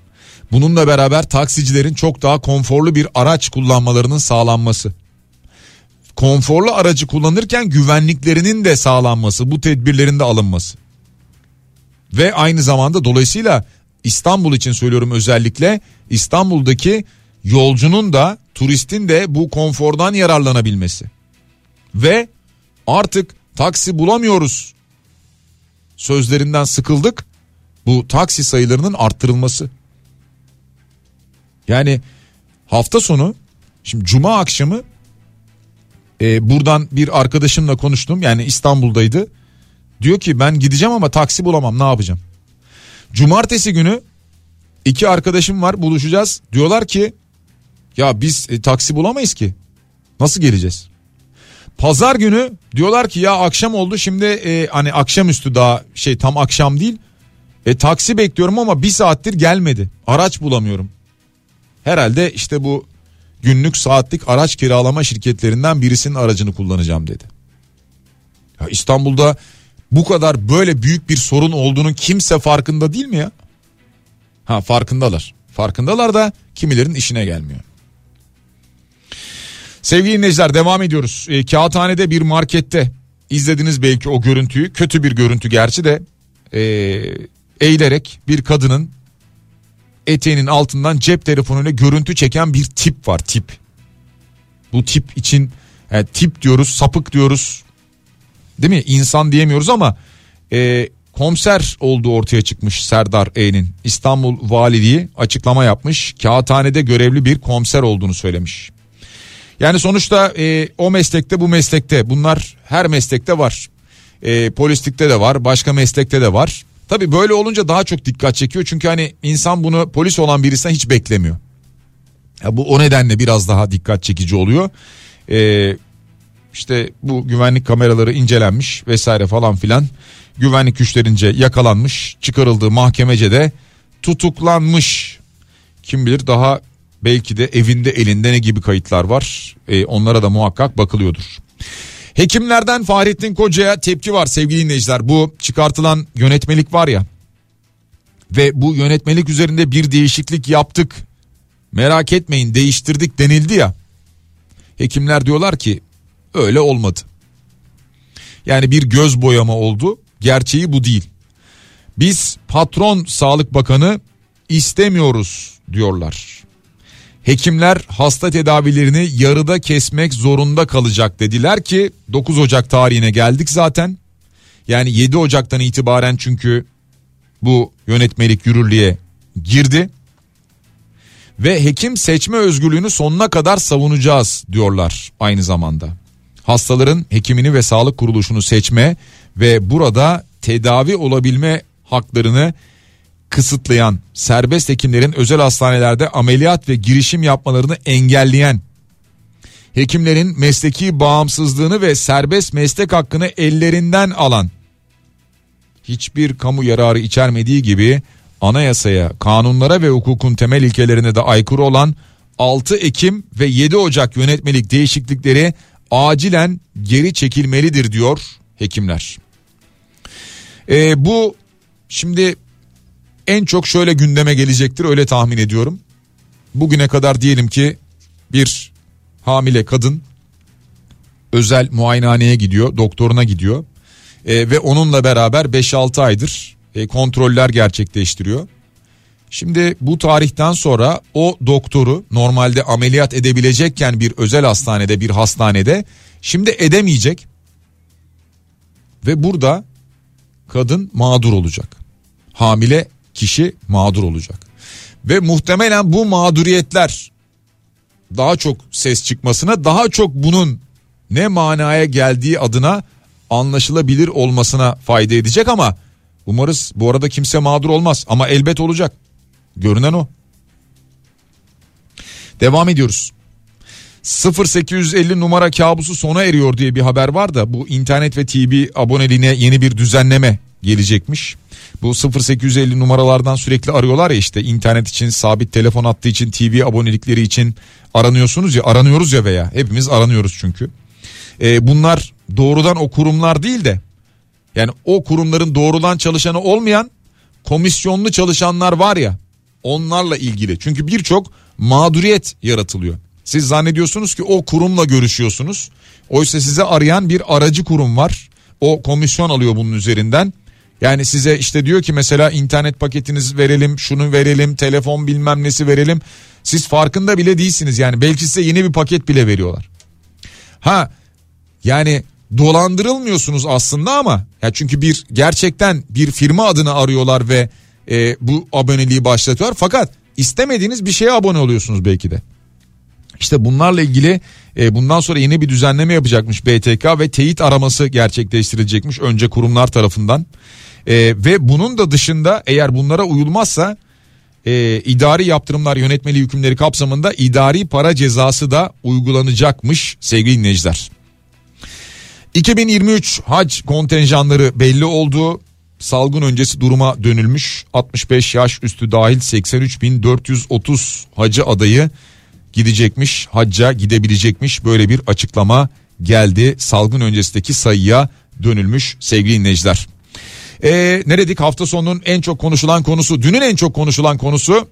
Bununla beraber taksicilerin çok daha konforlu bir araç kullanmalarının sağlanması. Konforlu aracı kullanırken güvenliklerinin de sağlanması, bu tedbirlerin de alınması. Ve aynı zamanda dolayısıyla İstanbul için söylüyorum özellikle İstanbul'daki yolcunun da turistin de bu konfordan yararlanabilmesi. Ve artık taksi bulamıyoruz sözlerinden sıkıldık. Bu taksi sayılarının arttırılması. Yani hafta sonu şimdi cuma akşamı e, buradan bir arkadaşımla konuştum yani İstanbul'daydı. Diyor ki ben gideceğim ama taksi bulamam ne yapacağım? Cumartesi günü iki arkadaşım var buluşacağız. Diyorlar ki ya biz e, taksi bulamayız ki. Nasıl geleceğiz? Pazar günü diyorlar ki ya akşam oldu şimdi e, hani akşamüstü daha şey tam akşam değil. E taksi bekliyorum ama bir saattir gelmedi. Araç bulamıyorum. Herhalde işte bu günlük saatlik araç kiralama şirketlerinden birisinin aracını kullanacağım dedi. Ya İstanbul'da bu kadar böyle büyük bir sorun olduğunun kimse farkında değil mi ya? Ha farkındalar. Farkındalar da kimilerin işine gelmiyor. Sevgili dinleyiciler devam ediyoruz. E, Kağıthane'de bir markette izlediniz belki o görüntüyü. Kötü bir görüntü gerçi de e, eğilerek bir kadının eteğinin altından cep telefonuyla görüntü çeken bir tip var tip. Bu tip için yani tip diyoruz sapık diyoruz değil mi insan diyemiyoruz ama e, komiser olduğu ortaya çıkmış Serdar E'nin İstanbul Valiliği açıklama yapmış kağıthanede görevli bir komiser olduğunu söylemiş. Yani sonuçta e, o meslekte bu meslekte bunlar her meslekte var. E, polislikte de var başka meslekte de var. Tabi böyle olunca daha çok dikkat çekiyor çünkü hani insan bunu polis olan birisinden hiç beklemiyor. Ya bu o nedenle biraz daha dikkat çekici oluyor. Ee, işte bu güvenlik kameraları incelenmiş vesaire falan filan. Güvenlik güçlerince yakalanmış, çıkarıldığı mahkemece de tutuklanmış. Kim bilir daha belki de evinde elinde ne gibi kayıtlar var. Ee, onlara da muhakkak bakılıyordur. Hekimlerden Fahrettin Koca'ya tepki var sevgili dinleyiciler. Bu çıkartılan yönetmelik var ya ve bu yönetmelik üzerinde bir değişiklik yaptık. Merak etmeyin değiştirdik denildi ya. Hekimler diyorlar ki öyle olmadı. Yani bir göz boyama oldu. Gerçeği bu değil. Biz patron Sağlık Bakanı istemiyoruz diyorlar. Hekimler hasta tedavilerini yarıda kesmek zorunda kalacak dediler ki 9 Ocak tarihine geldik zaten. Yani 7 Ocak'tan itibaren çünkü bu yönetmelik yürürlüğe girdi. Ve hekim seçme özgürlüğünü sonuna kadar savunacağız diyorlar aynı zamanda. Hastaların hekimini ve sağlık kuruluşunu seçme ve burada tedavi olabilme haklarını kısıtlayan, serbest hekimlerin özel hastanelerde ameliyat ve girişim yapmalarını engelleyen, hekimlerin mesleki bağımsızlığını ve serbest meslek hakkını ellerinden alan, hiçbir kamu yararı içermediği gibi anayasaya, kanunlara ve hukukun temel ilkelerine de aykırı olan 6 Ekim ve 7 Ocak yönetmelik değişiklikleri acilen geri çekilmelidir diyor hekimler. Ee, bu şimdi en çok şöyle gündeme gelecektir öyle tahmin ediyorum. Bugüne kadar diyelim ki bir hamile kadın özel muayenehaneye gidiyor, doktoruna gidiyor e, ve onunla beraber 5-6 aydır e, kontroller gerçekleştiriyor. Şimdi bu tarihten sonra o doktoru normalde ameliyat edebilecekken bir özel hastanede bir hastanede şimdi edemeyecek ve burada kadın mağdur olacak. Hamile kişi mağdur olacak. Ve muhtemelen bu mağduriyetler daha çok ses çıkmasına daha çok bunun ne manaya geldiği adına anlaşılabilir olmasına fayda edecek ama umarız bu arada kimse mağdur olmaz ama elbet olacak. Görünen o. Devam ediyoruz. 0850 numara kabusu sona eriyor diye bir haber var da bu internet ve TV aboneliğine yeni bir düzenleme gelecekmiş. Bu 0850 numaralardan sürekli arıyorlar ya işte internet için sabit telefon hattı için TV abonelikleri için aranıyorsunuz ya aranıyoruz ya veya hepimiz aranıyoruz çünkü. Ee, bunlar doğrudan o kurumlar değil de yani o kurumların doğrudan çalışanı olmayan komisyonlu çalışanlar var ya onlarla ilgili. Çünkü birçok mağduriyet yaratılıyor. Siz zannediyorsunuz ki o kurumla görüşüyorsunuz. Oysa size arayan bir aracı kurum var. O komisyon alıyor bunun üzerinden. Yani size işte diyor ki mesela internet paketiniz verelim, şunu verelim, telefon bilmem nesi verelim. Siz farkında bile değilsiniz yani belki size yeni bir paket bile veriyorlar. Ha yani dolandırılmıyorsunuz aslında ama ya çünkü bir gerçekten bir firma adını arıyorlar ve e, bu aboneliği başlatıyorlar. Fakat istemediğiniz bir şeye abone oluyorsunuz belki de. İşte bunlarla ilgili e, bundan sonra yeni bir düzenleme yapacakmış BTK ve teyit araması gerçekleştirilecekmiş önce kurumlar tarafından. E, ve bunun da dışında eğer bunlara uyulmazsa e, idari yaptırımlar yönetmeliği hükümleri kapsamında idari para cezası da uygulanacakmış sevgili dinleyiciler. 2023 hac kontenjanları belli oldu. Salgın öncesi duruma dönülmüş. 65 yaş üstü dahil 83.430 hacı adayı gidecekmiş. Hacca gidebilecekmiş. Böyle bir açıklama geldi. Salgın öncesindeki sayıya dönülmüş sevgili dinleyiciler. Ee, ne hafta sonunun en çok konuşulan konusu dünün en çok konuşulan konusu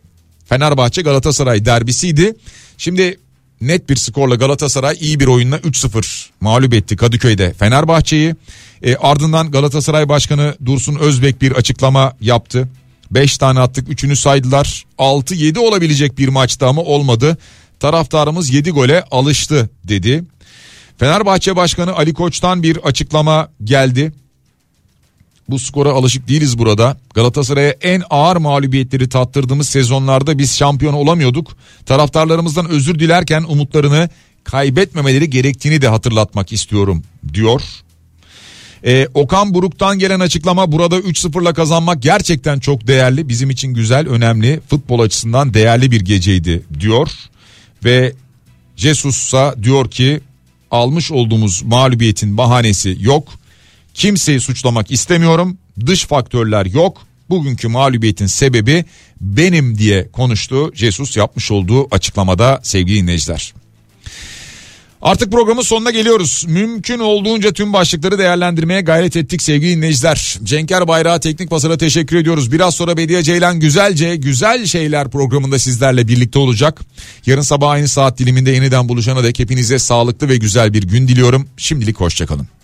Fenerbahçe Galatasaray derbisiydi. Şimdi net bir skorla Galatasaray iyi bir oyunla 3-0 mağlup etti Kadıköy'de Fenerbahçe'yi. E, ardından Galatasaray Başkanı Dursun Özbek bir açıklama yaptı. 5 tane attık 3'ünü saydılar. 6-7 olabilecek bir maçtı ama olmadı. Taraftarımız 7 gole alıştı dedi. Fenerbahçe Başkanı Ali Koç'tan bir açıklama geldi. Bu skora alışık değiliz burada. Galatasaray'a en ağır mağlubiyetleri tattırdığımız sezonlarda biz şampiyon olamıyorduk. Taraftarlarımızdan özür dilerken umutlarını kaybetmemeleri gerektiğini de hatırlatmak istiyorum diyor. Ee, Okan Buruk'tan gelen açıklama burada 3-0'la kazanmak gerçekten çok değerli. Bizim için güzel, önemli, futbol açısından değerli bir geceydi diyor. Ve Jesus diyor ki almış olduğumuz mağlubiyetin bahanesi yok. Kimseyi suçlamak istemiyorum. Dış faktörler yok. Bugünkü mağlubiyetin sebebi benim diye konuştu. Jesus yapmış olduğu açıklamada sevgili dinleyiciler. Artık programın sonuna geliyoruz. Mümkün olduğunca tüm başlıkları değerlendirmeye gayret ettik sevgili dinleyiciler. Cenker Bayrağı Teknik Basar'a teşekkür ediyoruz. Biraz sonra Bediye Ceylan Güzelce Güzel Şeyler programında sizlerle birlikte olacak. Yarın sabah aynı saat diliminde yeniden buluşana dek hepinize sağlıklı ve güzel bir gün diliyorum. Şimdilik hoşçakalın.